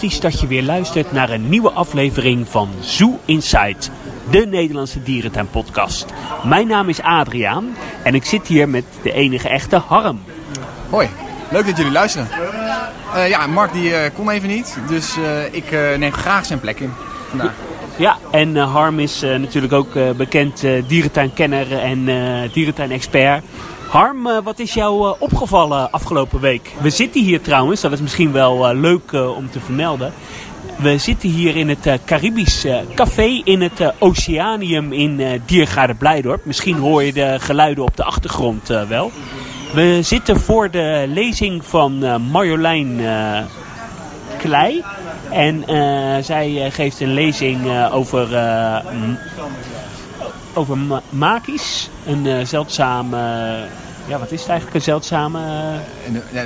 fantastisch dat je weer luistert naar een nieuwe aflevering van Zoo Inside, de Nederlandse dierentuinpodcast. Mijn naam is Adriaan en ik zit hier met de enige echte Harm. Hoi, leuk dat jullie luisteren. Uh, ja, Mark die uh, kon even niet, dus uh, ik neem graag zijn plek in vandaag. Ja, en Harm is natuurlijk ook bekend dierentuinkenner en dierentuinexpert. Harm, wat is jou opgevallen afgelopen week? We zitten hier trouwens, dat is misschien wel leuk om te vermelden. We zitten hier in het Caribisch Café in het Oceanium in Diergaarde Blijdorp. Misschien hoor je de geluiden op de achtergrond wel. We zitten voor de lezing van Marjolein Klei. En uh, zij geeft een lezing over, over ma makies. Een zeldzame... ja, wat is het eigenlijk? Een zeldzame...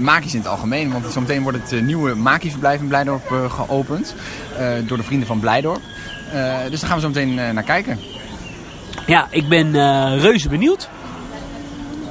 Makies in het algemeen. Want zometeen wordt het nieuwe makieverblijf in Blijdorp geopend. door de vrienden van Blijdorp. dus daar gaan we zo meteen naar kijken. Ja, ik ben reuze benieuwd.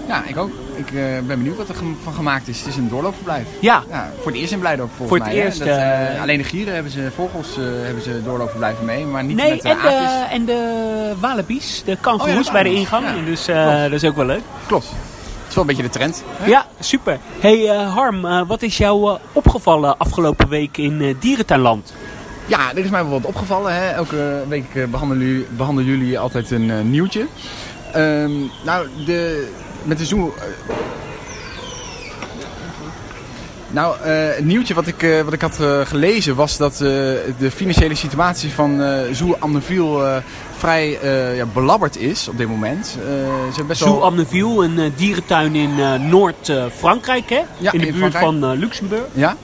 Ja, ik ook ik uh, ben benieuwd wat er van gemaakt is. Het is een doorloopverblijf. Ja. ja voor het eerst in Blijdorp volgens voor het mij. Eerst, dat, uh, alleen de gieren hebben ze, vogels uh, hebben ze doorloopverblijven mee, maar niet nee, met de en aapjes. de, en de wallabies, de kangoeroes oh, ja, bij de ingang. Ja. Dus dat is ook wel leuk. Klopt. Het is wel een beetje de trend. Hè? Ja, super. Hey Harm, wat is jou opgevallen afgelopen week in Dierentuinland? Ja, er is mij wel wat opgevallen. Hè. Elke week behandelen, jullie, behandelen jullie altijd een nieuwtje. Um, nou, de, met de zoo Nou, uh, het nieuwtje wat ik, uh, wat ik had uh, gelezen was dat de financiële situatie van uh, Zoo Amneville vrij ja, belabberd is op dit moment. ze best Zoo wel... Amneville, een dierentuin in Noord-Frankrijk, hè? Ja, in de in buurt Frankrijk. van Luxemburg. Ja.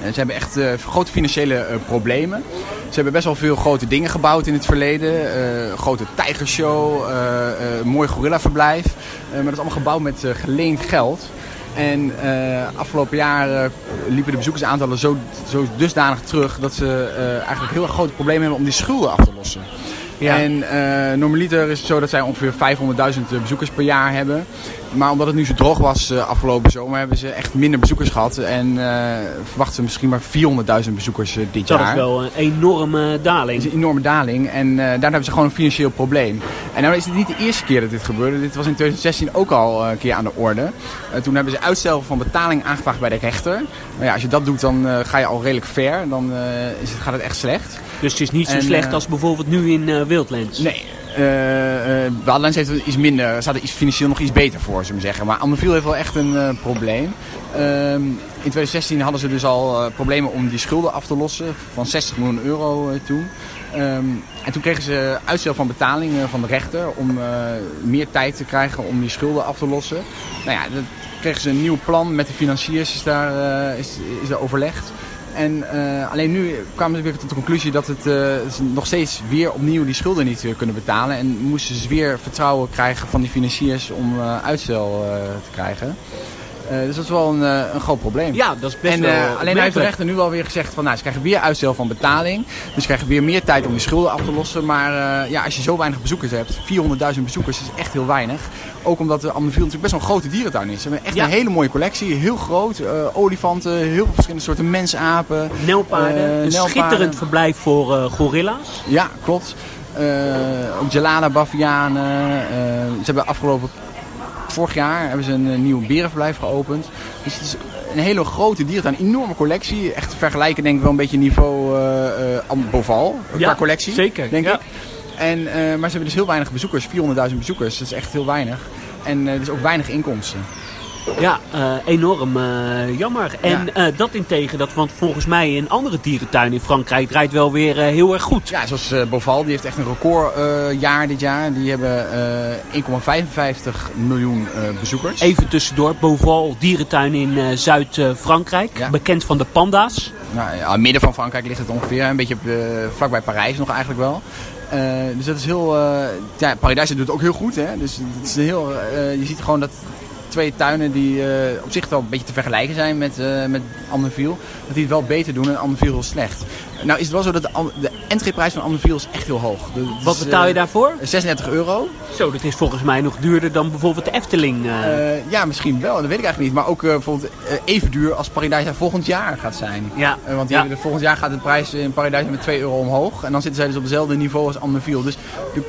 Ze hebben echt grote financiële problemen. Ze hebben best wel veel grote dingen gebouwd in het verleden. grote tijgershow, mooi gorillaverblijf. maar dat is allemaal gebouwd met geleend geld. En afgelopen jaar liepen de bezoekersaantallen zo, zo dusdanig terug dat ze eigenlijk heel erg grote problemen hebben om die schulden af te lossen. Ja. En uh, normaliter is het zo dat zij ongeveer 500.000 bezoekers per jaar hebben. Maar omdat het nu zo droog was uh, afgelopen zomer, hebben ze echt minder bezoekers gehad. En uh, verwachten ze misschien maar 400.000 bezoekers dit dat jaar. Dat is wel een enorme daling. Dat is een enorme daling. En daar hebben ze gewoon een financieel probleem. En nou is het niet de eerste keer dat dit gebeurde. Dit was in 2016 ook al een keer aan de orde. toen hebben ze uitstel van betaling aangevraagd bij de rechter. Maar ja, als je dat doet, dan ga je al redelijk ver. Dan is het, gaat het echt slecht. Dus het is niet zo en, slecht als bijvoorbeeld nu in Wildlands? Nee. Uh, uh, Wildlands heeft iets minder, staat er iets financieel nog iets beter voor, zullen we zeggen. Maar Amneville heeft wel echt een uh, probleem. in 2016 hadden ze dus al problemen om die schulden af te lossen van 60 miljoen euro toen. Um, en toen kregen ze uitstel van betaling van de rechter om meer tijd te krijgen om die schulden af te lossen. Nou ja, dan kregen ze een nieuw plan met de financiers, is daar, is, is daar overlegd. En uh, alleen nu kwamen ze weer tot de conclusie dat het, uh, ze nog steeds weer opnieuw die schulden niet uh, kunnen betalen. En moesten ze weer vertrouwen krijgen van die financiers om uitstel te krijgen. Dus dat is wel een, een groot probleem. Ja, dat is best en, wel Alleen heeft de rechter nu alweer gezegd van nou, ze krijgen weer uitstel van betaling. Dus ze krijgen weer meer tijd om die schulden af te lossen. Maar ja, als je zo weinig bezoekers hebt, 400.000 bezoekers is echt heel weinig. Ook omdat de Amneville natuurlijk best wel een grote dierentuin is. Ze hebben echt ja. een hele mooie collectie. Heel groot. Olifanten, heel veel verschillende soorten mensapen. Nelpaarden. Een nelpaarden. schitterend verblijf voor gorilla's. Ja, klopt. ook gelada bavianen. ze hebben afgelopen... Vorig jaar hebben ze een nieuw berenverblijf geopend. Dus het is een hele grote dierentuin. Een enorme collectie. Echt vergelijken denk ik wel een beetje niveau Boval. Ja, qua collectie. zeker. Denk ja. ik. En, uh, maar ze hebben dus heel weinig bezoekers, 400.000 bezoekers. Dat is echt heel weinig. En uh, dus ook weinig inkomsten. Ja, uh, enorm jammer. En ja. dat integen, dat, want volgens mij een andere dierentuin in Frankrijk draait wel weer heel erg goed. Ja, zoals Boval, die heeft echt een recordjaar dit jaar. Die hebben 1,55 miljoen bezoekers. Even tussendoor, Boval, dierentuin in Zuid-Frankrijk. Ja. Bekend van de panda's. Nou, ja, midden van Frankrijk ligt het ongeveer. Een beetje vlakbij Parijs nog eigenlijk wel. Uh, dus dat is heel. Uh, ja, Paradise doet het ook heel goed. Hè? Dus het is heel, uh, je ziet gewoon dat twee tuinen die op zich wel een beetje te vergelijken zijn met, met Amneville, dat die het wel beter doen en Amneville heel slecht. Nou is het wel zo dat de entreeprijs van Amneviel is echt heel hoog. Wat betaal je eh, daarvoor? 36 euro. Zo, dat is volgens mij nog duurder dan bijvoorbeeld de Efteling. eh. Eh, ja, misschien wel. Dat weet ik eigenlijk niet. Maar ook bijvoorbeeld even duur als Paradise volgend jaar gaat zijn. ja, want die ja. volgend jaar gaat de prijs in Paradise met 2 euro omhoog. En dan zitten zij dus op hetzelfde niveau als Amneviel. Dus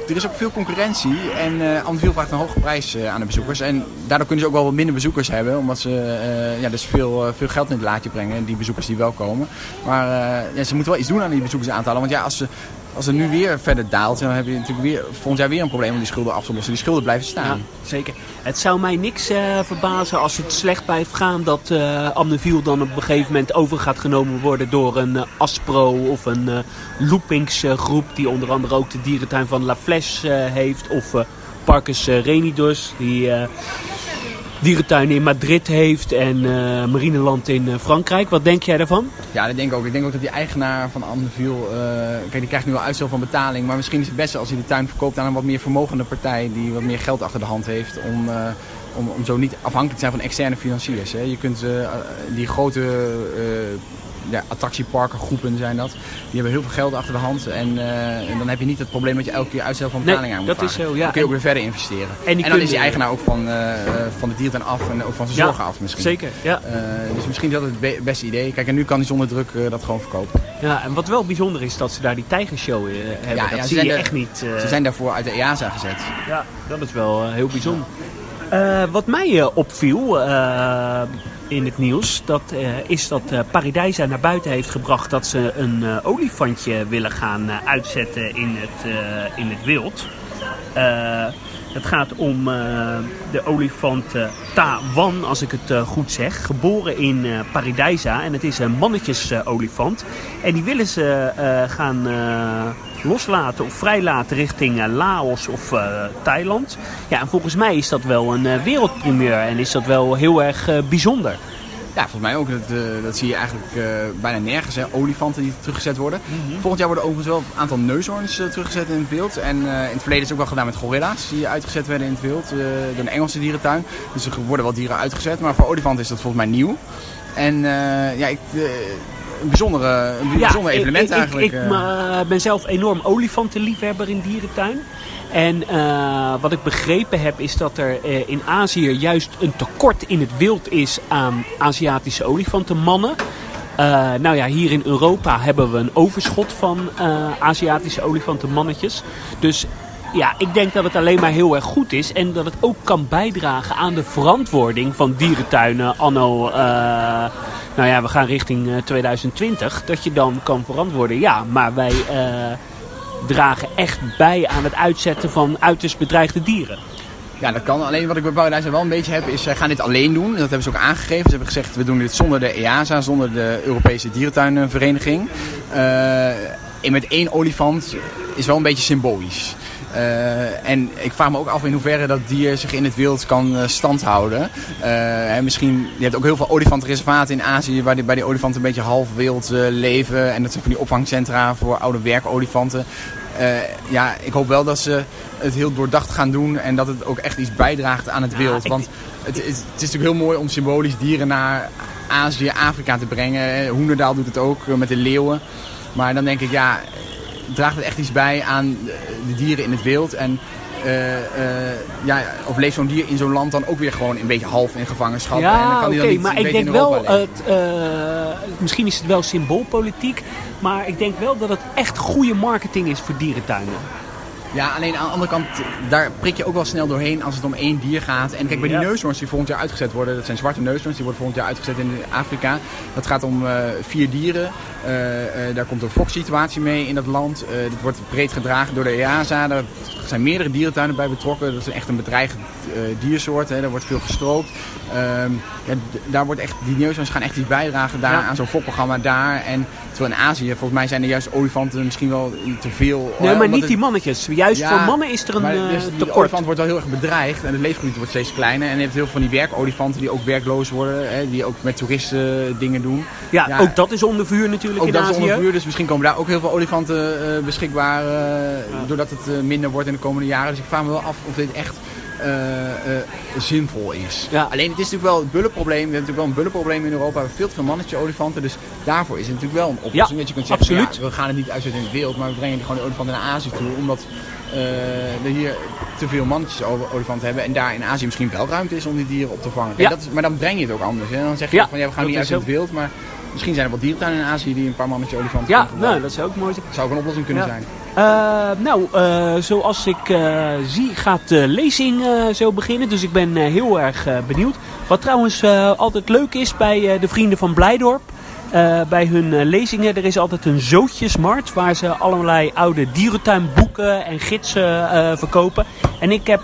er- is ook veel concurrentie. En Amneviel vraagt een hoge prijs aan de bezoekers. En daardoor kunnen ze ook wel wat minder bezoekers hebben. Omdat ze ja, dus veel, veel geld in het laadje brengen. Die bezoekers die wel komen. Maar ja, ze moeten wel iets doen aan die bezoekersaantallen. Want ja, als ze... Als het nu weer verder daalt, dan heb je natuurlijk weer, volgend jaar weer een probleem om die schulden af te lossen. Die schulden blijven staan. Ja, zeker. Het zou mij niks eh, verbazen als het slecht blijft gaan dat eh Amneviel dan op een gegeven moment over gaat genomen worden door een eh, Aspro of een eh Loopings-groep die onder andere ook de dierentuin van La Flèche eh, heeft of Parcus eh, Renidos die dierentuin in Madrid heeft en eh Marineland in eh, Frankrijk. Wat denk jij daarvan? Ja, dat denk ik ook. Ik denk ook dat die eigenaar van Amneviel, eh kijk, die krijgt nu wel uitstel van betaling. Maar misschien is het beste als hij de tuin verkoopt aan een wat meer vermogende partij die wat meer geld achter de hand heeft. Om, om, om zo niet afhankelijk te zijn van externe financiers. Hè. Je kunt die grote ja, attractieparken, groepen zijn dat. Die hebben heel veel geld achter de hand. En, eh, en dan heb je niet het probleem dat je elke keer uitstel van Nee, betaling aan moet dat is vragen. zo, ja. Dan kun je ook weer verder investeren. En, dan is die eigenaar ook van, eh, eh, van de dierentuin af en ook van zijn Ja, zorgen af misschien. Zeker, ja. Dus misschien is dat het be- beste idee. Kijk, en nu kan hij zonder druk dat gewoon verkopen. ja. En wat wel bijzonder is dat ze daar die tijgershow hebben. Ja, dat ja, zie je echt niet. Ze zijn daarvoor uit de EASA gezet. Ja, dat is wel heel bijzonder. Wat mij opviel in het nieuws, dat, eh, is dat eh Paradijsa naar buiten heeft gebracht dat ze een eh, olifantje willen gaan uitzetten in het, in het wild. Het gaat om de olifant eh, Tawan, als ik het goed zeg. Geboren in eh Paradijsa en het is een mannetjesolifant. en die willen ze gaan loslaten of vrijlaten richting eh, Laos of eh, Thailand. Ja, en volgens mij is dat wel een eh, wereldpremier en is dat wel heel erg bijzonder. Ja, volgens mij ook. Dat, dat zie je eigenlijk bijna nergens. Hè. Olifanten die teruggezet worden. Volgend jaar worden overigens wel een aantal neushoorns teruggezet in het wild. En in het verleden is het ook wel gedaan met gorilla's die uitgezet werden in het wild. door een Engelse dierentuin. Dus er worden wel dieren uitgezet. Maar voor olifanten is dat volgens mij nieuw. En ja, ik, een, bijzondere, een bijzonder evenement ik, eigenlijk. Ik, ik eh. ben zelf enorm olifantenliefhebber in dierentuin. En eh, wat ik begrepen heb is dat er eh, in Azië juist een tekort in het wild is aan Aziatische olifantenmannen. Eh, nou ja, hier in Europa hebben we een overschot van Aziatische olifantenmannetjes. Dus ja, ik denk dat het alleen maar heel erg goed is. En dat het ook kan bijdragen aan de verantwoording van dierentuinen anno... eh, nou ja, we gaan richting eh, 2020. Dat je dan kan verantwoorden. Ja, maar wij eh, dragen echt bij aan het uitzetten van uiterst bedreigde dieren. Ja, dat kan. Alleen wat ik bij Paradise wel een beetje heb, is zij gaan dit alleen doen. Dat hebben ze ook aangegeven. Ze hebben gezegd, we doen dit zonder de EASA, zonder de Europese dierentuinvereniging. Eh, en met één olifant is wel een beetje symbolisch. Eh, en ik vraag me ook af in hoeverre dat dier zich in het wild kan eh, standhouden. Eh, en misschien, je hebt ook heel veel olifantenreservaten in Azië waar die, bij die olifanten een beetje half wild leven. En dat zijn van die opvangcentra voor oude werkolifanten. Ja, ik hoop wel dat ze het heel doordacht gaan doen en dat het ook echt iets bijdraagt aan het Ja, wild. Want het, is- het is natuurlijk heel mooi om symbolisch dieren naar Azië, Afrika te brengen. Hoenderdaal doet het ook met de leeuwen. Maar dan denk ik, ja, draagt het echt iets bij aan de- de dieren in het wild? En eh, eh, ja, of leeft zo'n dier in zo'n land dan ook weer gewoon een beetje half in gevangenschap? en dan kan die dan niet maar ik denk wel, het, eh, misschien is het wel symboolpolitiek, maar ik denk wel dat het echt goede marketing is voor dierentuinen. Ja, alleen aan de andere kant, daar prik je ook wel snel doorheen als het om één dier gaat. En kijk, bij die neushoorns die volgend jaar uitgezet worden, dat zijn zwarte neushoorns, die worden volgend jaar uitgezet in Afrika. Dat gaat om eh, vier dieren. Eh, eh, daar komt een foksituatie mee in dat land. Dat wordt breed gedragen door de EASA. Daar zijn meerdere dierentuinen bij betrokken. Dat is echt een bedreigd eh, diersoort. Hè. Daar wordt veel gestroopt. Ehm, ja, daar wordt echt, die neushoorns gaan echt iets bijdragen daar Ja. aan zo'n fokprogramma daar. En terwijl in Azië, volgens mij zijn er juist olifanten misschien wel te veel. Nee, eh, maar niet het- die mannetjes. Juist Ja, voor mannen is er een maar eh, dus die tekort. olifant wordt wel heel erg bedreigd en het leefgebied wordt steeds kleiner. En je hebt heel veel van die werkolifanten die ook werkloos worden, hè, die ook met toeristen dingen doen. Ja, Ja. ook dat is onder vuur natuurlijk Ook in dat is onder vuur, dus misschien komen daar ook heel veel olifanten eh, beschikbaar, eh, doordat het eh, minder wordt in de komende jaren. Dus ik vraag me wel af of dit echt eh, eh, zinvol is. Ja. Alleen het is natuurlijk wel het bullenprobleem. We hebben natuurlijk wel een bullenprobleem in Europa. We hebben veel te veel mannetje olifanten. Dus daarvoor is het natuurlijk wel een oplossing. Ja, dat je kunt zeggen, absoluut. ja, we gaan het niet uitzetten in de wereld, maar we brengen gewoon de olifanten naar Azië toe. Omdat eh, we hier te veel mannetjes olifanten hebben. En daar in Azië misschien wel ruimte is om die dieren op te vangen. Ja. dat is, maar dan breng je het ook anders. Hè? Dan zeg je van ja, we gaan niet uit in het wild. Maar misschien zijn er wel dierentuinen in Azië die een paar mannetje olifanten Ja, gebruiken. nou, dat zou ook mooi zijn. Dat zou ook een oplossing kunnen zijn. Eh, nou, eh, zoals ik eh, zie gaat de lezing zo beginnen. Dus ik ben heel erg benieuwd. Wat trouwens altijd leuk is bij de vrienden van Blijdorp. bij hun lezingen, er is altijd een zootjesmarkt waar ze allerlei oude dierentuinboeken en gidsen verkopen. En ik heb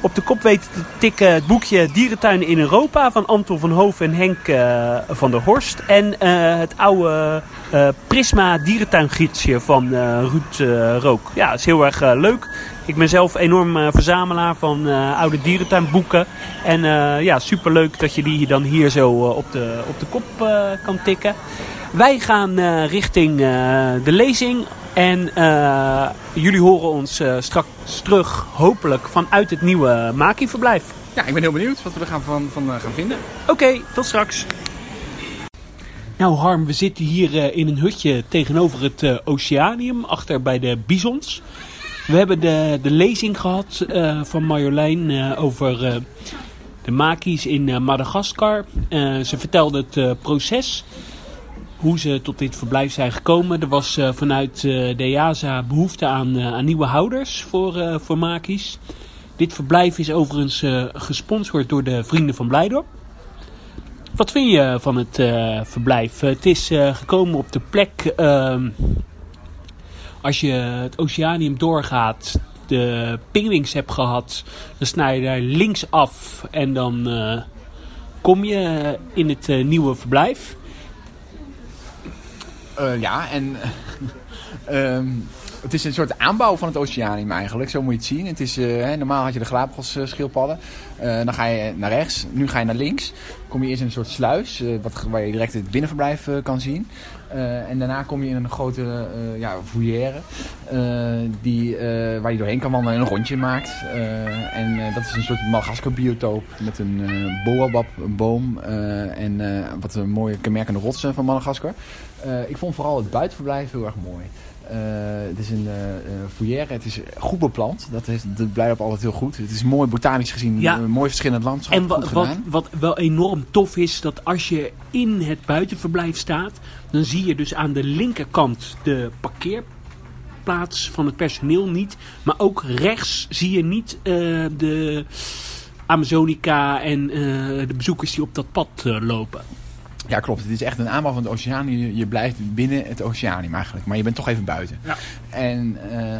op de kop weten te tikken het boekje Dierentuinen in Europa van Anton van Hoof en Henk eh, van der Horst. En eh, het oude eh, Prisma dierentuingidsje van Ruud Rook. Ja, dat is heel erg leuk. Ik ben zelf enorm verzamelaar van oude dierentuinboeken. En ja, superleuk dat je die dan hier zo op, de, op de kop kan tikken. Wij gaan richting de lezing. En eh, jullie horen ons eh, straks terug, hopelijk, vanuit het nieuwe Maki-verblijf. Ja, ik ben heel benieuwd wat we er gaan van, van eh, gaan vinden. Oké, tot straks. Nou Harm, we zitten hier in een hutje tegenover het Oceanium, achter bij de Bisons. We hebben de, de lezing gehad eh, van Marjolein over de maki's in Madagaskar. Ze vertelde het proces, hoe ze tot dit verblijf zijn gekomen. Er was eh, vanuit eh, de EASA behoefte aan, eh, aan nieuwe houders voor, voor maki's. Dit verblijf is overigens gesponsord door de Vrienden van Blijdorp. Wat vind je van het verblijf? Het is gekomen op de plek. ehm, als je het Oceanium doorgaat, de pingwings hebt gehad, dan snij je daar links af en dan kom je in het nieuwe verblijf. Eh, ja, en ehm, het is een soort aanbouw van het oceanium eigenlijk. Zo moet je het zien. Het is, eh, normaal had je de Galapagos eh, dan ga je naar rechts. Nu ga je naar links. kom je eerst in een soort sluis. wat, waar je direct het binnenverblijf kan zien. Eh, en daarna kom je in een grote eh ja, foyer. die, eh, waar je doorheen kan wandelen en een rondje maakt. Eh, en eh, dat is een soort Madagaskar biotoop. Met een eh boabab, boom. eh, en eh, wat een mooie kenmerkende rotsen van Madagaskar. Eh, ik vond vooral het buitenverblijf heel erg mooi. Eh, het is een eh foyer, het is goed beplant. Dat, heeft, dat blijft op altijd heel goed. Het is mooi botanisch gezien, Ja. een mooi verschillend landschap. En wat, wat, wel enorm tof is, dat als je in het buitenverblijf staat, dan zie je dus aan de linkerkant de parkeerplaats van het personeel niet. Maar ook rechts zie je niet eh, de Amazonica en de bezoekers die op dat pad lopen. Ja, klopt. Het is echt een aanbouw van het oceanium. Je, je blijft binnen het oceanium eigenlijk. Maar je bent toch even buiten. Ja. En, eh,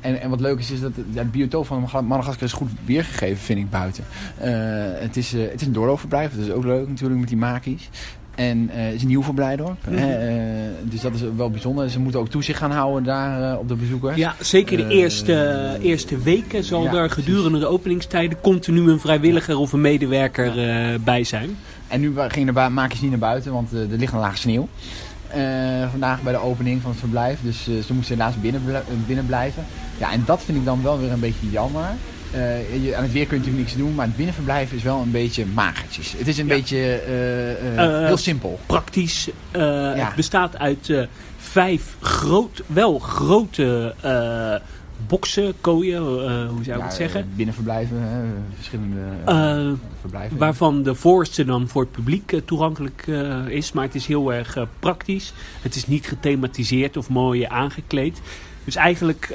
en, en wat leuk is, is dat het, het biotoop van Madagaskar is goed weergegeven, vind ik, buiten. Eh, het, is, eh, het is een doorloopverblijf. Dat is ook leuk natuurlijk met die makies. En het is een nieuw verblijf Mhm. dus dat is wel bijzonder. Ze moeten ook toezicht gaan houden daar op de bezoekers. Ja, zeker de eerste, eerste weken zal ja, er gedurende de openingstijden continu een vrijwilliger of een medewerker bij zijn. En nu gingen de makers niet naar buiten, want eh, er ligt een laag sneeuw. Eh, vandaag bij de opening van het verblijf. Dus eh, ze moesten helaas binnen, bl- binnen blijven. Ja, en dat vind ik dan wel weer een beetje jammer. Je, aan het weer kun je natuurlijk niks doen, maar het binnenverblijf is wel een beetje magertjes. Het is een Ja. beetje heel simpel. Praktisch. Ja. Het bestaat uit vijf groot, wel grote boksen, kooien, eh, hoe zou ik Ja, het zeggen? eh, binnenverblijven, hè, verschillende eh, verblijven. waarvan de voorste dan voor het publiek toegankelijk is. Maar het is heel erg praktisch. Het is niet gethematiseerd of mooi aangekleed. Dus eigenlijk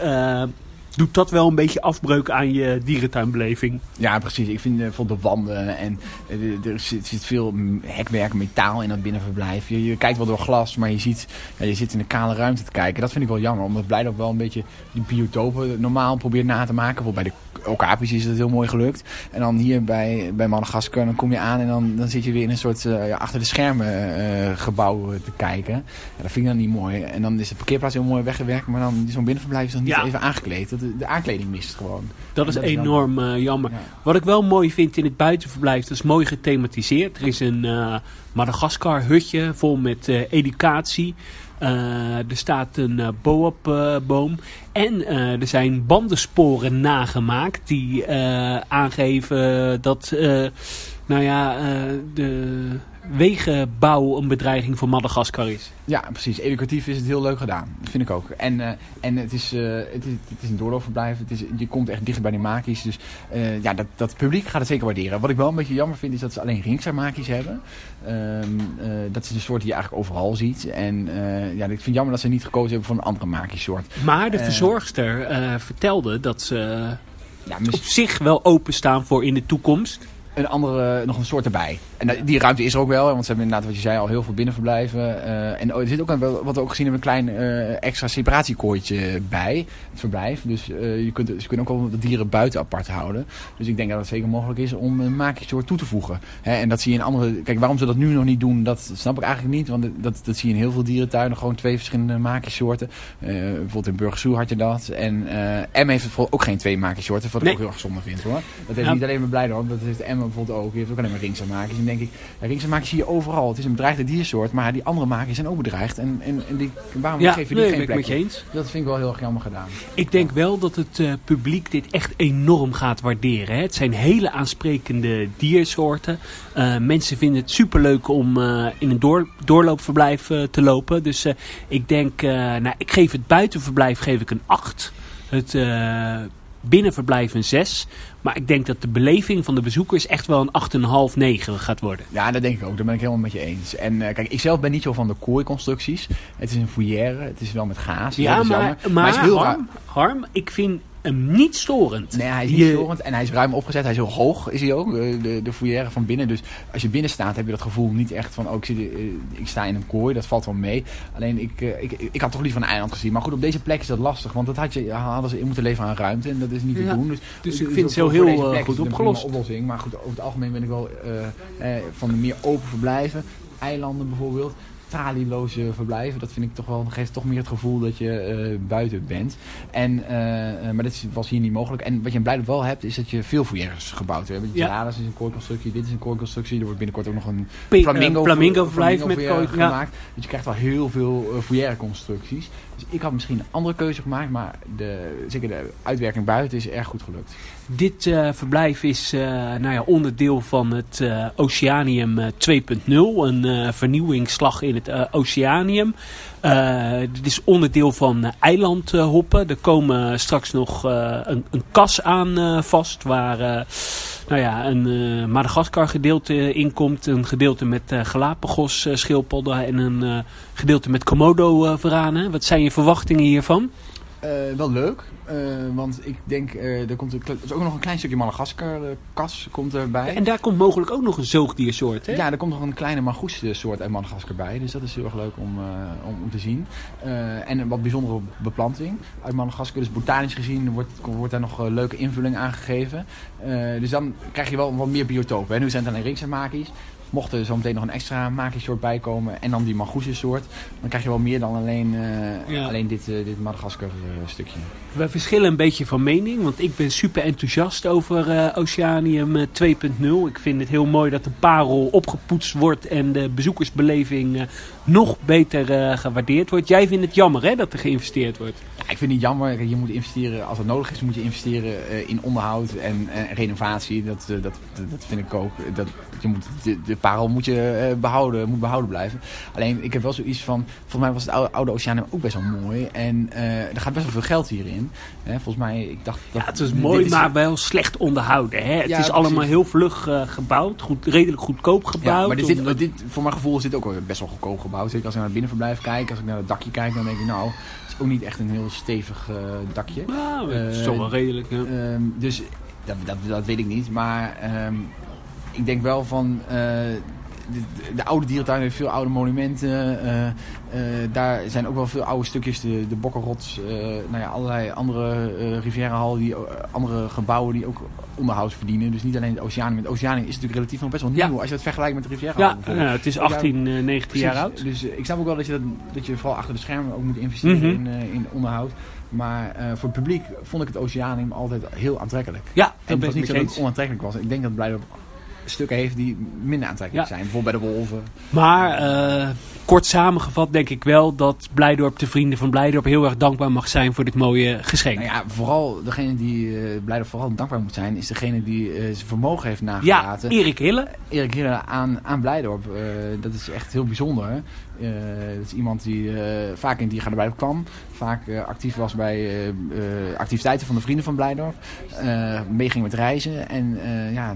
doet dat wel een beetje afbreuk aan je dierentuinbeleving. Ja, precies. Ik vind eh, bijvoorbeeld de wanden en eh, er zit, zit veel hekwerk, metaal in dat binnenverblijf. Je, je kijkt wel door glas, maar je, ziet, ja, je zit in een kale ruimte te kijken. Dat vind ik wel jammer, omdat Blijd ook wel een beetje die biotopen normaal probeert na te maken. Bijvoorbeeld bij de okapis is dat heel mooi gelukt. En dan hier bij, bij Madagaskar, dan kom je aan en dan, dan zit je weer in een soort eh, achter de schermen eh, gebouw te kijken. Ja, dat vind ik dan niet mooi. En dan is de parkeerplaats heel mooi weggewerkt, maar dan zo'n binnenverblijf is dan niet Ja. even aangekleed. Dat, de aankleding mist gewoon. Dat is Dat is enorm eh, jammer. Ja. Wat ik wel mooi vind in het buitenverblijf, dat is mooi gethematiseerd. Er is een eh Madagaskar hutje vol met eh, educatie. er staat een boabboom. en er zijn bandensporen nagemaakt die aangeven dat nou ja, de wegenbouw een bedreiging voor Madagaskar is. Ja, precies. Educatief is het heel leuk gedaan. Dat vind ik ook. En, uh, en het, is, uh, het, is, het is een doorloopverblijf. Het is, je komt echt dicht bij die makies. Dus uh, ja, dat, dat publiek gaat het zeker waarderen. Wat ik wel een beetje jammer vind, is dat ze alleen ringsa makies hebben. Um, dat is een soort die je eigenlijk overal ziet. En ja, ik vind het jammer dat ze niet gekozen hebben voor een andere makiessoort. Maar de verzorgster vertelde dat ze ja, op zich wel openstaan voor in de toekomst een andere, nog een soort erbij. En die ruimte is er ook wel, want ze hebben inderdaad, wat je zei, al heel veel binnenverblijven. Uh, en er zit ook een, wat we ook gezien hebben, een klein uh, extra separatiekooitje bij het verblijf. Dus uh, je kunt, ze kunnen ook wel de dieren buiten apart houden. Dus ik denk dat het zeker mogelijk is om een maakje toe te voegen. Hè, en dat zie je in andere... Kijk, waarom ze dat nu nog niet doen, dat snap ik eigenlijk niet. Want dat, dat zie je in heel veel dierentuinen, gewoon twee verschillende maakjessoorten. bijvoorbeeld in Burgersoe had je dat. En M heeft bijvoorbeeld ook geen twee maakjessoorten, wat ik ook heel erg zonde vind hoor. Dat heeft niet alleen maar blij hoor, dat heeft M bijvoorbeeld ook. Die heeft ook alleen maar ringsamakers. En denk ik, ja, ringsamakers zie je overal. Het is een bedreigde diersoort, maar die andere makers zijn ook bedreigd. En, en, en die, waarom ja, geef je die geen plek? Met je eens. Dat vind ik wel heel erg jammer gedaan. Ik denk wel dat het uh, publiek dit echt enorm gaat waarderen. Hè. Het zijn hele aansprekende diersoorten. Uh, mensen vinden het superleuk om uh, in een door, doorloopverblijf te lopen. Dus ik denk, nou, ik geef het buitenverblijf geef ik een 8. Het binnenverblijf een 6. Maar ik denk dat de beleving van de bezoekers echt wel een 8,5, 9 gaat worden. Ja, dat denk ik ook. Daar ben ik helemaal met je eens. En uh, kijk, ik zelf ben niet zo van de kooiconstructies. Het is een foyer, het is wel met gaas. Ja, maar, maar, maar, is heel harm, harm, ik vind hem niet storend. Nee, hij is niet storend en hij is ruim opgezet. Hij is heel hoog, is hij ook, eh, de, de foyer van binnen. Dus als je binnen staat, heb je dat gevoel niet echt van... oh, ik, zit, uh, ik sta in een kooi, dat valt wel mee. Alleen, ik, uh, ik, ik had toch liever een eiland gezien. Maar goed, op deze plek is dat lastig. Want dat had je, hadden ze in moeten leveren aan ruimte. En dat is niet te doen. Dus, dus ik vind het zo heel goed opgelost. oplossing. Maar goed, over het algemeen ben ik wel van de meer open verblijven. Eilanden bijvoorbeeld tralieloze verblijven. Dat vind ik toch wel, geeft toch meer het gevoel dat je uh, buiten bent. En, uh, maar dit was hier niet mogelijk. En wat je in Blijdorp wel hebt, is dat je veel foyers gebouwd hebt. Ja. is een kooiconstructie, dit is een kooiconstructie. Er wordt binnenkort ook nog een flamingo, flamingo verblijf met kooi gemaakt. Dus je krijgt wel heel veel uh, constructies. Dus ik had misschien een andere keuze gemaakt, maar de, zeker de uitwerking buiten is erg goed gelukt. Dit uh, verblijf is uh, nou ja, onderdeel van het uh, Oceanium 2.0. Een vernieuwingsslag in het Oceanium. dit is onderdeel van eilandhoppen. er komen straks nog een, een, kas aan vast. Waar nou ja, een Madagaskar gedeelte in komt. Een gedeelte met Galapagos schildpadden. En een gedeelte met Komodo veranen. Wat zijn je verwachtingen hiervan? Wel leuk. Uh, want ik denk, uh, er, komt er is ook nog een klein stukje Madagaskar uh, kas komt erbij. en daar komt mogelijk ook nog een zoogdiersoort, hè? Ja, er komt nog een kleine margoessoort soort uit Madagaskar bij. Dus dat is heel erg leuk om, om, om, te zien. en een wat bijzondere beplanting uit Madagaskar. Dus botanisch gezien wordt, wordt daar nog leuke invulling aangegeven. dus dan krijg je wel wat meer biotopen. Nu zijn het alleen ringsenmakies. Mocht er zo meteen nog een extra maakjessoort bij komen en dan die soort, dan krijg je wel meer dan alleen, uh, alleen dit, uh, dit Madagaskar uh, stukje. We verschillen een beetje van mening, want ik ben super enthousiast over Oceanium 2.0. Ik vind het heel mooi dat de parel opgepoetst wordt en de bezoekersbeleving nog beter gewaardeerd wordt. Jij vindt het jammer hè, dat er geïnvesteerd wordt? Ja, ik vind het jammer. Je moet investeren, als het nodig is, moet je investeren in onderhoud en, renovatie. Dat, dat, dat vind ik ook. Dat, je moet de, de parel moet je behouden, moet behouden blijven. Alleen, ik heb wel zoiets van... Volgens mij was het oude, oude Oceanium ook best wel mooi. En uh, er gaat best wel veel geld hierin. Hè, volgens mij, ik dacht... Dat, ja, het is mooi, maar wel slecht onderhouden. Hè? Het is allemaal heel vlug uh, gebouwd. Goed, redelijk goedkoop gebouwd. Ja, maar dit, dit, voor mijn gevoel is dit ook best wel goedkoop gebouwd. Zeker als ik naar het binnenverblijf kijk. Als ik naar het dakje kijk, dan denk ik... Nou, het is ook niet echt een heel stevig dakje. Nou, het is toch wel redelijk. Ja. Ehm, dus dat, dat, dat weet ik niet. Maar... Um, ik denk wel van... De, de, oude dierentuin heeft veel oude monumenten. Uh, uh, daar zijn ook wel veel oude stukjes. De, de Bokkenrots, nou ja, allerlei andere uh, die andere gebouwen die ook onderhoud verdienen. Dus niet alleen het Oceanium. Het Oceanium is natuurlijk relatief nog best wel nieuw. Als je het vergelijkt met de Riviera ja, ja, het is 18, 19 jaar oud. Dus ik snap ook wel dat je, dat, dat je vooral achter de schermen ook moet investeren mm -hmm. in, in onderhoud. Maar uh, voor het publiek vond ik het Oceanium altijd heel aantrekkelijk. Ja, en het was niet zo dat het onaantrekkelijk was. Ik denk dat blijkbaar stukken heeft die minder aantrekkelijk zijn. Bijvoorbeeld bij de wolven. Maar uh, kort samengevat denk ik wel dat Blijdorp, de vrienden van Blijdorp, heel erg dankbaar mag zijn voor dit mooie geschenk. Nou ja, vooral degene die uh, Blijdorp vooral dankbaar moet zijn, is degene die uh, zijn vermogen heeft nagelaten. Ja, Erik Hille. Erik Hille aan, aan Blijdorp. Dat is echt heel bijzonder. dat is iemand die vaak in Diergaarde Blijdorp kwam. Vaak actief was bij activiteiten van de vrienden van Blijdorp. meeging met reizen. En ja,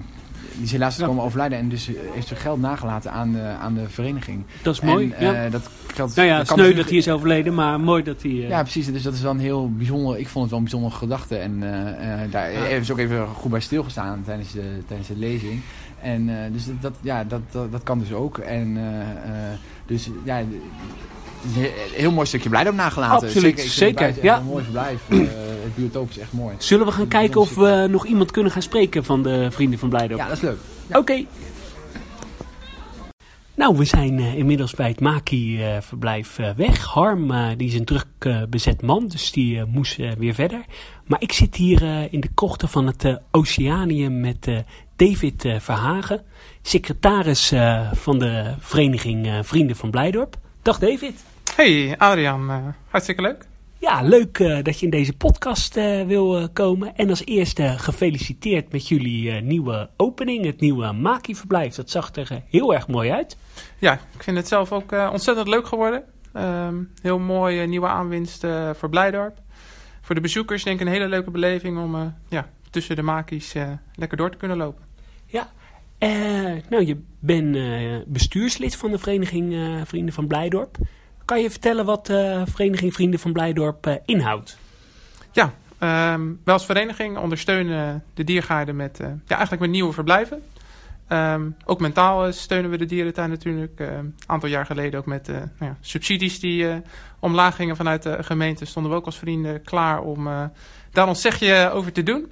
die is helaas komen overlijden en dus heeft zijn geld nagelaten aan de, aan de vereniging. Dat is mooi. En, ja. dat geld, nou ja, dat sneu dat hij is overleden, maar mooi dat hij... Ja, precies. Dus dat is wel een heel bijzonder, ik vond het wel een bijzondere gedachte. En daar ze ook even goed bij stilgestaan tijdens de, tijdens de lezing. En dus dat, ja, dat, dat, dat, kan dus ook. En dus ja heel mooi stukje blijdom nagelaten. Absoluut, zeker. zeker ja. Een mooi verblijf. Uh, het biotoop is echt mooi. Zullen we gaan kijken of we nog iemand kunnen gaan spreken van de vrienden van Blijdorp? Ja, dat is leuk. Ja. Oké. Nou, we zijn uh, inmiddels bij het Maki-verblijf uh, weg. Harm die is een druk bezet man, dus die moest weer verder. Maar ik zit hier in de krochten van het Oceanium met David Verhagen, secretaris van de vereniging Vrienden van Blijdorp. Dag David. Hey Adriaan, uh, hartstikke leuk. Ja, leuk uh, dat je in deze podcast uh, wil komen. En als eerste gefeliciteerd met jullie nieuwe opening, het nieuwe Maki-verblijf. Dat zag er heel erg mooi uit. Ja, ik vind het zelf ook ontzettend leuk geworden. Um, heel mooie nieuwe aanwinst voor Blijdorp. Voor de bezoekers denk ik een hele leuke beleving om ja, tussen de Maki's lekker door te kunnen lopen. Ja, nou, je bent bestuurslid van de vereniging Vrienden van Blijdorp. Kan je vertellen wat de vereniging Vrienden van Blijdorp inhoudt? Ja, um, wij als vereniging ondersteunen de diergaarden met, ja, eigenlijk met nieuwe verblijven. Um, ook mentaal steunen we de dierentuin natuurlijk. Een aantal jaar geleden ook met nou ja, subsidies die omlaag gingen vanuit de gemeente... stonden we ook als vrienden klaar om daar ons zegje over te doen.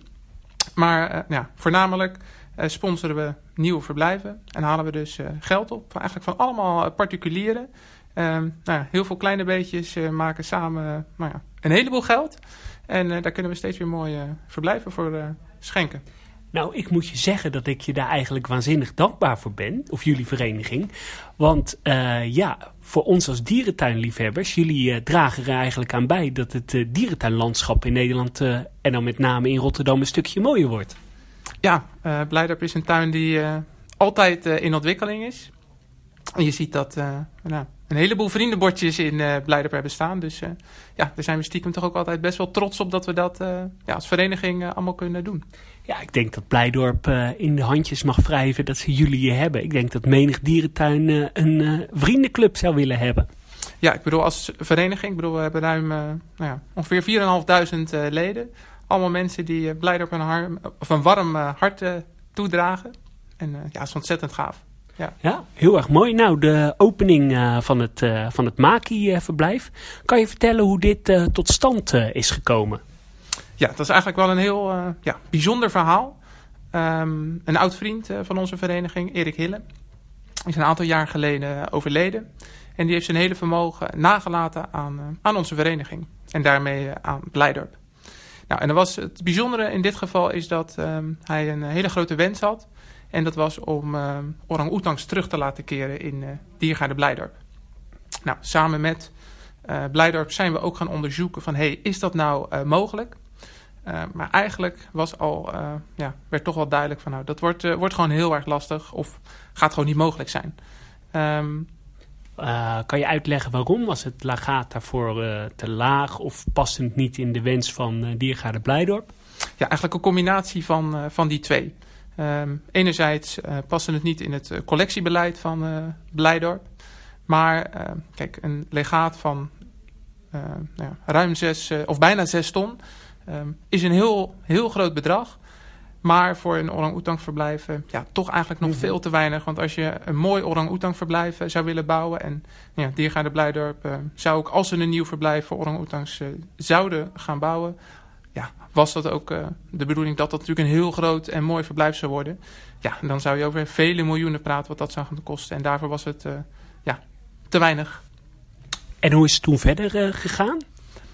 Maar ja, voornamelijk uh, sponsoren we nieuwe verblijven en halen we dus uh, geld op. Eigenlijk van allemaal eh, particulieren. Um, nou, heel veel kleine beetjes uh, maken samen nou ja, een heleboel geld. En daar kunnen we steeds weer mooie verblijven voor schenken. Nou, ik moet je zeggen dat ik je daar eigenlijk waanzinnig dankbaar voor ben, of jullie vereniging. Want ja, voor ons als dierentuinliefhebbers, jullie dragen er eigenlijk aan bij dat het dierentuinlandschap in Nederland en dan met name in Rotterdam een stukje mooier wordt. Ja, Blijdorp is een tuin die altijd in ontwikkeling is. En je ziet dat nou, een heleboel vriendenbordjes in uh, Blijdorp hebben staan. Dus ja, daar zijn we stiekem toch ook altijd best wel trots op dat we dat ja, als vereniging allemaal kunnen doen. Ja, ik denk dat Blijdorp in de handjes mag wrijven dat ze jullie hier hebben. Ik denk dat menig dierentuin een vriendenclub zou willen hebben. Ja, ik bedoel als vereniging, ik bedoel, we hebben ruim nou ja, ongeveer 4.500 leden allemaal mensen die Blijdorp een, harm, of een warm hart toedragen. En ja, dat is ontzettend gaaf. Ja. ja, heel erg mooi. Nou, de opening van het, van het Maki-verblijf. Kan je vertellen hoe dit tot stand is gekomen? Ja, dat is eigenlijk wel een heel ja, bijzonder verhaal. Um, een oud vriend van onze vereniging, Erik Hille, is een aantal jaar geleden overleden. En die heeft zijn hele vermogen nagelaten aan, aan onze vereniging. En daarmee aan Blijdorp. Nou, en was, het bijzondere in dit geval is dat um, hij een hele grote wens had. En dat was om um, orang-oetangs terug te laten keren in uh, Diergaarde Blijdorp. Nou, samen met uh, Blijdorp zijn we ook gaan onderzoeken van... hey, is dat nou uh, mogelijk? maar eigenlijk was al, ja, werd toch wel duidelijk van... nou, dat wordt, wordt gewoon heel erg lastig of gaat gewoon niet mogelijk zijn. Um, uh, kan je uitleggen waarom? Was het lagaat daarvoor uh, te laag of het niet in de wens van uh, Diergaarde Blijdorp? Ja, eigenlijk een combinatie van, van die twee. Um, enerzijds paste het niet in het collectiebeleid van Blijdorp. Maar kijk, een legaat van nou ja, ruim zes of bijna zes ton um, is een heel, heel groot bedrag. Maar voor een orang-oetang verblijf ja, toch eigenlijk nog mhm. veel te weinig. Want als je een mooi orang-oetang verblijf eh, zou willen bouwen... en ja, Diergaarde Blijdorp uh, zou ook als ze een nieuw verblijf voor orang-oetangs uh, zouden gaan bouwen... ja, was dat ook de bedoeling dat dat natuurlijk een heel groot en mooi verblijf zou worden. Ja, dan zou je over vele miljoenen praten wat dat zou gaan kosten. En daarvoor was het ja, te weinig. En hoe is het toen verder gegaan?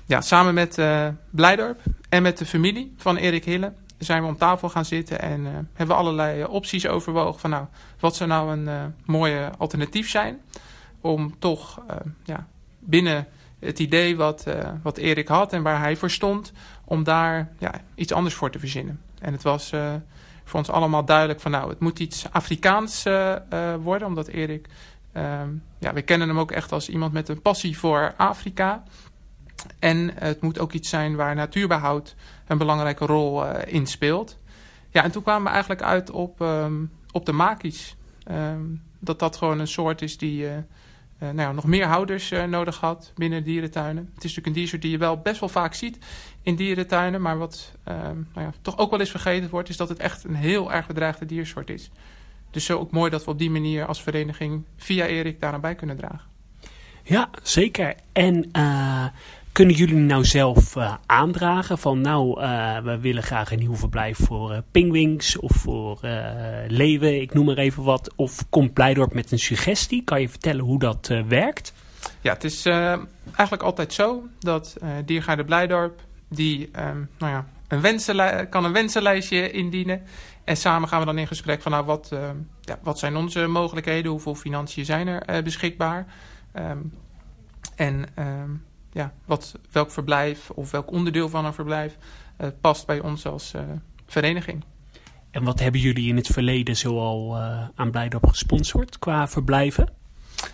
Ja, samen met Blijdorp en met de familie van Erik Hille zijn we om tafel gaan zitten en hebben we allerlei opties overwogen van nou, wat zou nou een mooie alternatief zijn. om toch ja, binnen het idee wat, wat Erik had en waar hij voor stond, om daar ja, iets anders voor te verzinnen. En het was voor ons allemaal duidelijk van nou, het moet iets Afrikaans worden, omdat Erik, ehm, ja, we kennen hem ook echt als iemand met een passie voor Afrika. En het moet ook iets zijn waar natuurbehoud een belangrijke rol in speelt. Ja, en toen kwamen we eigenlijk uit op, um, op de makies. Um, dat dat gewoon een soort is die nou ja, nog meer houders nodig had binnen dierentuinen. Het is natuurlijk een diersoort die je wel best wel vaak ziet in dierentuinen. Maar wat um, nou ja, toch ook wel eens vergeten wordt, is dat het echt een heel erg bedreigde diersoort is. Dus zo ook mooi dat we op die manier als vereniging via Erik daar aan bij kunnen dragen. Ja, zeker. En kunnen jullie nou zelf uh, aandragen van nou, uh, we willen graag een nieuw verblijf voor uh, pingwings of voor leeuwen, ik noem maar even wat. Of komt Blijdorp met een suggestie? Kan je vertellen hoe dat werkt? Ja, het is eigenlijk altijd zo dat Diergaarde Blijdorp, die um, nou ja, een wensenlij kan een wensenlijstje indienen. En samen gaan we dan in gesprek van nou, wat, ja, wat zijn onze mogelijkheden, hoeveel financiën zijn er beschikbaar. Um, en um, ja, wat, welk verblijf of welk onderdeel van een verblijf uh, past bij ons als uh, vereniging. En wat hebben jullie in het verleden zoal uh, aan Blijdorp gesponsord qua verblijven?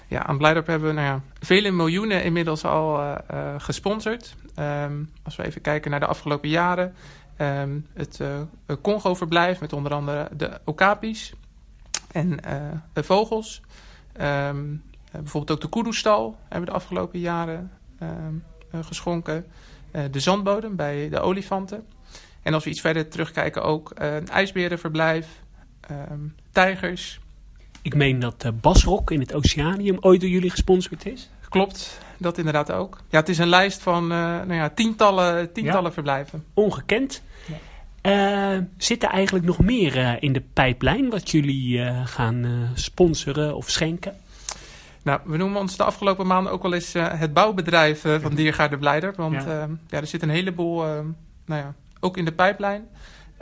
Ja, aan Blijdorp hebben we nou ja, vele miljoenen inmiddels al gesponsord. Um, als we even kijken naar de afgelopen jaren. Um, het Congo-verblijf met onder andere de okapis en de vogels. Um, bijvoorbeeld ook de kudu-stal hebben we de afgelopen jaren Ehm, eh, geschonken. Eh, de zandbodem bij de olifanten. En als we iets verder terugkijken ook eh, een ijsberenverblijf, ehm, tijgers. Ik meen dat Basrok in het Oceanium ooit door jullie gesponsord is. Klopt, dat inderdaad ook. Ja, het is een lijst van nou ja, tientallen, tientallen verblijven. Ongekend. Ja. Uh, zit er eigenlijk nog meer uh, in de pijplijn wat jullie gaan sponsoren of schenken? Nou, we noemen ons de afgelopen maanden ook wel eens uh, het bouwbedrijf uh, van Diergaarde Blijder. Want ja. Uh, ja. er zit een heleboel, nou ja, ook in de pijplijn.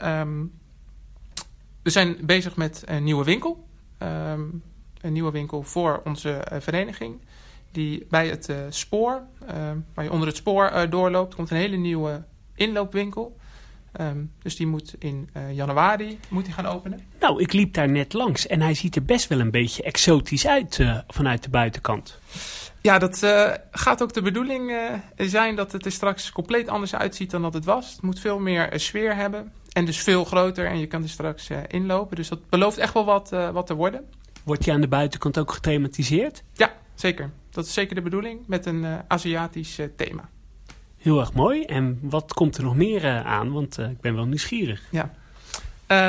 Um, we zijn bezig met een nieuwe winkel. Um, een nieuwe winkel voor onze vereniging. Die bij het spoor, waar je onder het spoor doorloopt, komt een hele nieuwe inloopwinkel. Um, dus die moet in uh, januari moet die gaan openen. Nou, ik liep daar net langs en hij ziet er best wel een beetje exotisch uit uh, vanuit de buitenkant. Ja, dat uh, gaat ook de bedoeling zijn dat het er straks compleet anders uitziet dan dat het was. Het moet veel meer sfeer hebben en dus veel groter en je kan er straks inlopen. Dus dat belooft echt wel wat, wat te worden. Wordt je aan de buitenkant ook gethematiseerd? Ja, zeker. Dat is zeker de bedoeling met een Aziatisch thema. Heel erg mooi. En wat komt er nog meer uh, aan? Want uh, ik ben wel nieuwsgierig. Ja.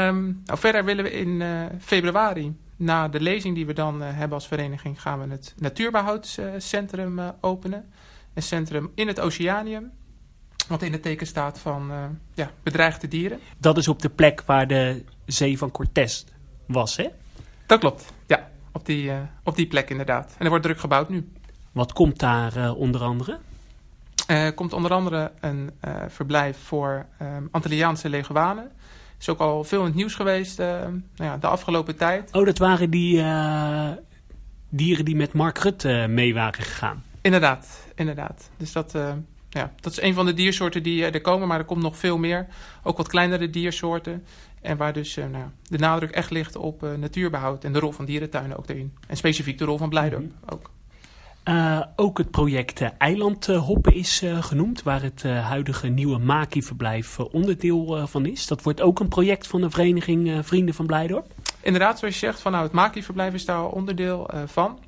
Um, nou, verder willen we in uh, februari, na de lezing die we dan hebben als vereniging, gaan we het Natuurbehoudcentrum openen. Een centrum in het Oceanium. Wat in het teken staat van ja, bedreigde dieren. Dat is op de plek waar de zee van Cortés was, hè? Dat klopt, ja. Op die, op die plek inderdaad. En er wordt druk gebouwd nu. Wat komt daar onder andere? Er uh, komt onder andere een uh, verblijf voor um, Antilliaanse leguanen. Is ook al veel in het nieuws geweest uh, nou ja, de afgelopen tijd. Oh, dat waren die dieren die met Mark Rutte mee waren gegaan. Inderdaad, inderdaad. Dus dat, ja, dat is een van de diersoorten die er komen, maar er komt nog veel meer. Ook wat kleinere diersoorten. En waar dus nou, de nadruk echt ligt op natuurbehoud en de rol van dierentuinen ook erin. En specifiek de rol van Blijdorp mm -hmm. ook. Uh, ook het project uh, Eilandhoppen is uh, genoemd, waar het huidige nieuwe Maki-verblijf onderdeel van is. Dat wordt ook een project van de vereniging Vrienden van Blijdorp. Inderdaad, zoals je zegt, van, nou, het Maki-verblijf is daar onderdeel van.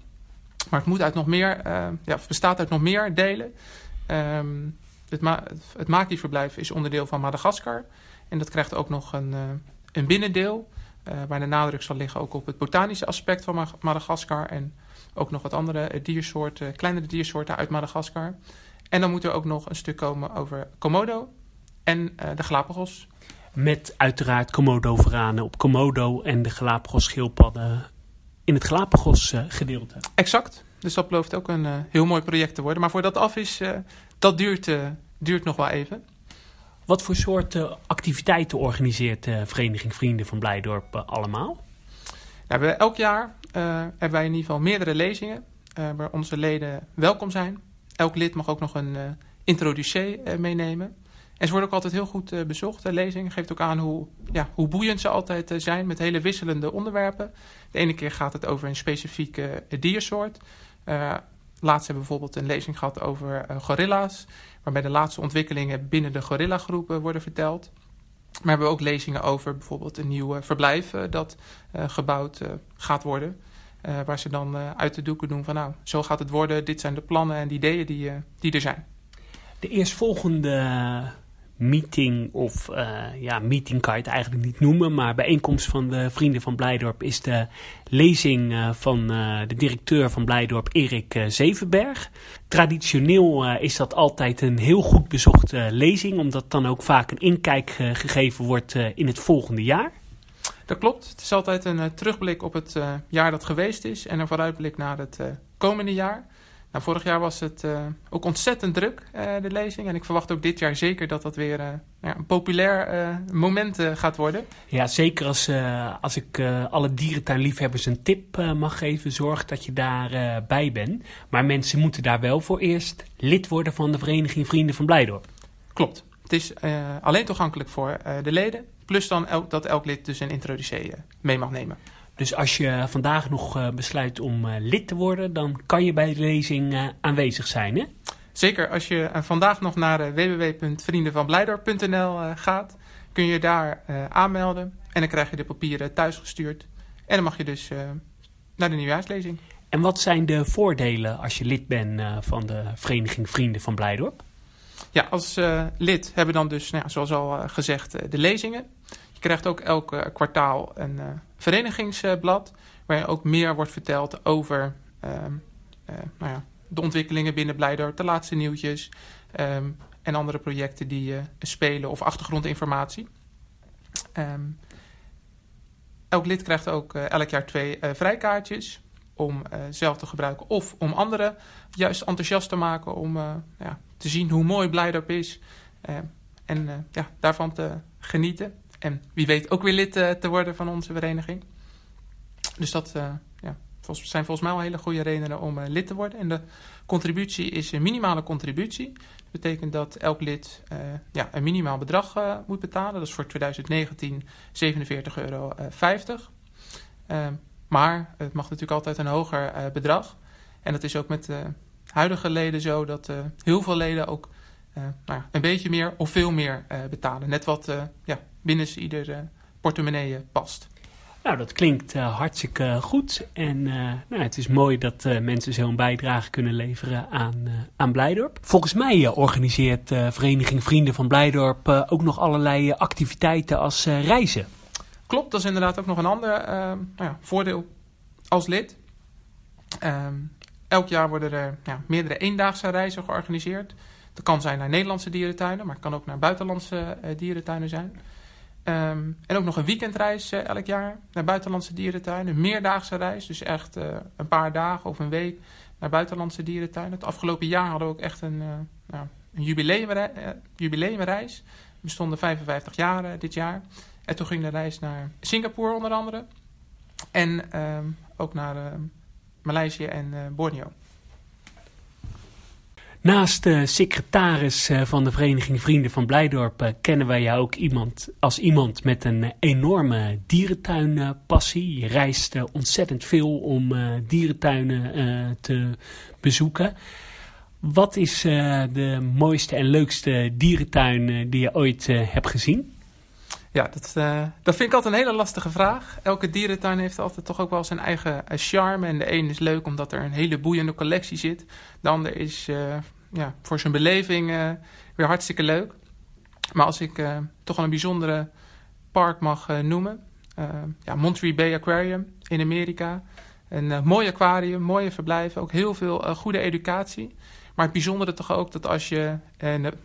Maar het moet uit nog meer, ja, bestaat uit nog meer delen. Um, het, Ma het Maki-verblijf is onderdeel van Madagaskar. En dat krijgt ook nog een, een binnendeel, waar de nadruk zal liggen ook op het botanische aspect van Madagaskar en ook nog wat andere diersoorten, kleinere diersoorten uit Madagaskar. En dan moet er ook nog een stuk komen over Komodo en uh, de Galapagos. Met uiteraard Komodo-veranen op Komodo en de Galapagos-schildpadden in het Galapagos-gedeelte. Uh, exact. Dus dat belooft ook een uh, heel mooi project te worden. Maar voordat dat af is, dat duurt, duurt nog wel even. Wat voor soort activiteiten organiseert de Vereniging Vrienden van Blijdorp allemaal? Nou, we, elk jaar hebben wij in ieder geval meerdere lezingen. waar onze leden welkom zijn. Elk lid mag ook nog een introducee meenemen. En ze worden ook altijd heel goed bezocht. De lezing geeft ook aan hoe, ja, hoe boeiend ze altijd zijn met hele wisselende onderwerpen. De ene keer gaat het over een specifieke diersoort. laatst hebben we bijvoorbeeld een lezing gehad over gorilla's waarbij de laatste ontwikkelingen binnen de gorilla-groep worden verteld. Maar we hebben ook lezingen over bijvoorbeeld een nieuw verblijf dat gebouwd gaat worden. Waar ze dan uit de doeken doen van nou, zo gaat het worden, dit zijn de plannen en de ideeën die, die er zijn. De eerstvolgende meeting of ja, meeting kan je het eigenlijk niet noemen, maar bijeenkomst van de Vrienden van Blijdorp is de lezing van de directeur van Blijdorp, Erik Zevenberg. Traditioneel is dat altijd een heel goed bezochte lezing, omdat dan ook vaak een inkijk gegeven wordt in het volgende jaar. Dat klopt. Het is altijd een terugblik op het jaar dat geweest is en een vooruitblik naar het komende jaar. Nou, vorig jaar was het uh, ook ontzettend druk, uh, de lezing. En ik verwacht ook dit jaar zeker dat dat weer uh, ja, een populair moment gaat worden. Ja, zeker als, als ik alle dierentuinliefhebbers een tip mag geven. Zorg dat je daarbij bij bent. Maar mensen moeten daar wel voor eerst lid worden van de Vereniging Vrienden van Blijdorp. Klopt. Het is alleen toegankelijk voor de leden. Plus dan dat elk lid dus een introducee mee mag nemen. Dus als je vandaag nog uh, besluit om lid te worden, dan kan je bij de lezing aanwezig zijn, hè? Zeker, als je vandaag nog naar www.vriendenvanblijdorp.nl gaat, kun je daar aanmelden. En dan krijg je de papieren thuisgestuurd. En dan mag je dus naar de nieuwjaarslezing. En wat zijn de voordelen als je lid bent van de Vereniging Vrienden van Blijdorp? Ja, als lid hebben we dan dus, nou ja, zoals al gezegd, de lezingen. Je krijgt ook elk kwartaal een verenigingsblad, waarin ook meer wordt verteld over um, uh, nou ja, de ontwikkelingen binnen Blijdorp, de laatste nieuwtjes um, en andere projecten die spelen of achtergrondinformatie. Um, elk lid krijgt ook elk jaar twee vrijkaartjes om zelf te gebruiken of om anderen juist enthousiast te maken om ja, te zien hoe mooi Blijdorp is en ja, daarvan te genieten. En wie weet ook weer lid uh, te worden van onze vereniging. Dus dat uh, ja, zijn volgens mij wel hele goede redenen om uh, lid te worden. En de contributie is een minimale contributie. Dat betekent dat elk lid ja, een minimaal bedrag moet betalen. Dat is voor 2019 47,50 euro. Ehm, maar het mag natuurlijk altijd een hoger bedrag. En dat is ook met huidige leden zo dat heel veel leden ook nou een beetje meer of veel meer betalen. Net wat ja, binnen ieder portemonnee past. Nou, dat klinkt uh, hartstikke goed. En uh, nou, het is mooi dat uh, mensen zo'n bijdrage kunnen leveren aan, aan Blijdorp. Volgens mij organiseert Vereniging Vrienden van Blijdorp ook nog allerlei activiteiten als reizen. Klopt, dat is inderdaad ook nog een ander nou ja, voordeel als lid. Ehm, elk jaar worden er ja, meerdere eendaagse reizen georganiseerd. Dat kan zijn naar Nederlandse dierentuinen, maar het kan ook naar buitenlandse dierentuinen zijn. Um, en ook nog een weekendreis uh, elk jaar naar buitenlandse dierentuinen. Een meerdaagse reis, dus echt uh, een paar dagen of een week naar buitenlandse dierentuinen. Het afgelopen jaar hadden we ook echt een, uh, nou, een jubileumreis. We stonden 55 jaar dit jaar. En toen ging de reis naar Singapore onder andere. En um, ook naar Maleisië en Borneo. Naast de secretaris eh, van de Vereniging Vrienden van Blijdorp eh, kennen wij jou ook iemand als iemand met een enorme dierentuinpassie. Je reist eh, ontzettend veel om dierentuinen te bezoeken. Wat is de mooiste en leukste dierentuin die je ooit hebt gezien? Ja, dat, dat vind ik altijd een hele lastige vraag. Elke dierentuin heeft altijd toch ook wel zijn eigen charme. En de een is leuk omdat er een hele boeiende collectie zit. De ander is ja, voor zijn beleving uh, weer hartstikke leuk. Maar als ik uh, toch wel een bijzondere park mag uh, noemen. ja, Monterey Bay Aquarium in Amerika. Een mooi aquarium, mooie verblijven. Ook heel veel goede educatie. Maar het bijzondere toch ook dat als je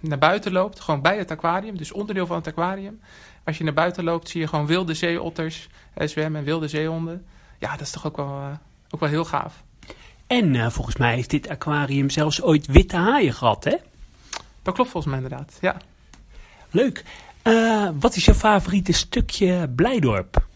naar buiten loopt, gewoon bij het aquarium, dus onderdeel van het aquarium. Als je naar buiten loopt, zie je gewoon wilde zeeotters zwemmen en wilde zeehonden. Ja, dat is toch ook wel, ook wel heel gaaf. En uh, volgens mij heeft dit aquarium zelfs ooit witte haaien gehad, hè? Dat klopt volgens mij inderdaad, ja. Leuk. Uh, wat is je favoriete stukje Blijdorp?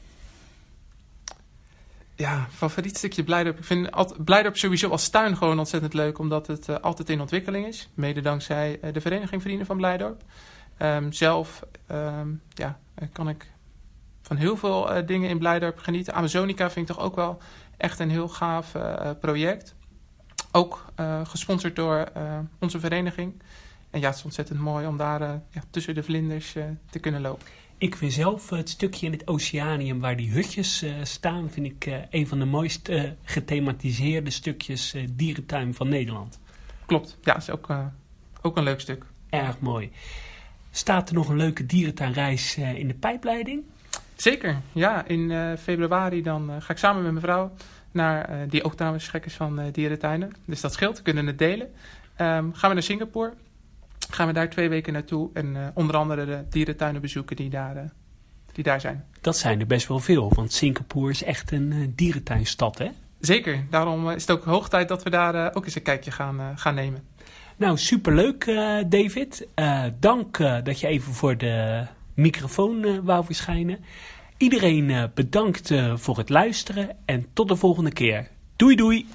Ja, favoriet stukje Blijdorp. Ik vind Blijdorp sowieso als tuin gewoon ontzettend leuk, omdat het uh, altijd in ontwikkeling is. Mede dankzij de vereniging Vrienden van Blijdorp. Um, zelf um, ja, kan ik van heel veel uh, dingen in Blijdorp genieten. Amazonica vind ik toch ook wel echt een heel gaaf project. Ook gesponsord door onze vereniging. En ja, het is ontzettend mooi om daar ja, tussen de vlinders te kunnen lopen. Ik vind zelf het stukje in het Oceanium waar die hutjes uh, staan, vind ik uh, een van de mooist uh, gethematiseerde stukjes dierentuin van Nederland. Klopt, ja, is ook, ook een leuk stuk. Erg mooi. Staat er nog een leuke dierentuinreis in de pijpleiding? Zeker, ja. In februari dan ga ik samen met mijn vrouw naar, die ook trouwens gek is van dierentuinen. Dus dat scheelt, we kunnen het delen. Um, gaan we naar Singapore gaan we daar twee weken naartoe. En onder andere de dierentuinen bezoeken die daar, die daar zijn. Dat zijn er best wel veel, want Singapore is echt een uh, dierentuinstad, hè? Zeker, daarom is het ook hoog tijd dat we daar ook eens een kijkje gaan, gaan nemen. Nou, superleuk David. dank dat je even voor de microfoon wou verschijnen. Iedereen bedankt voor het luisteren en tot de volgende keer. Doei doei!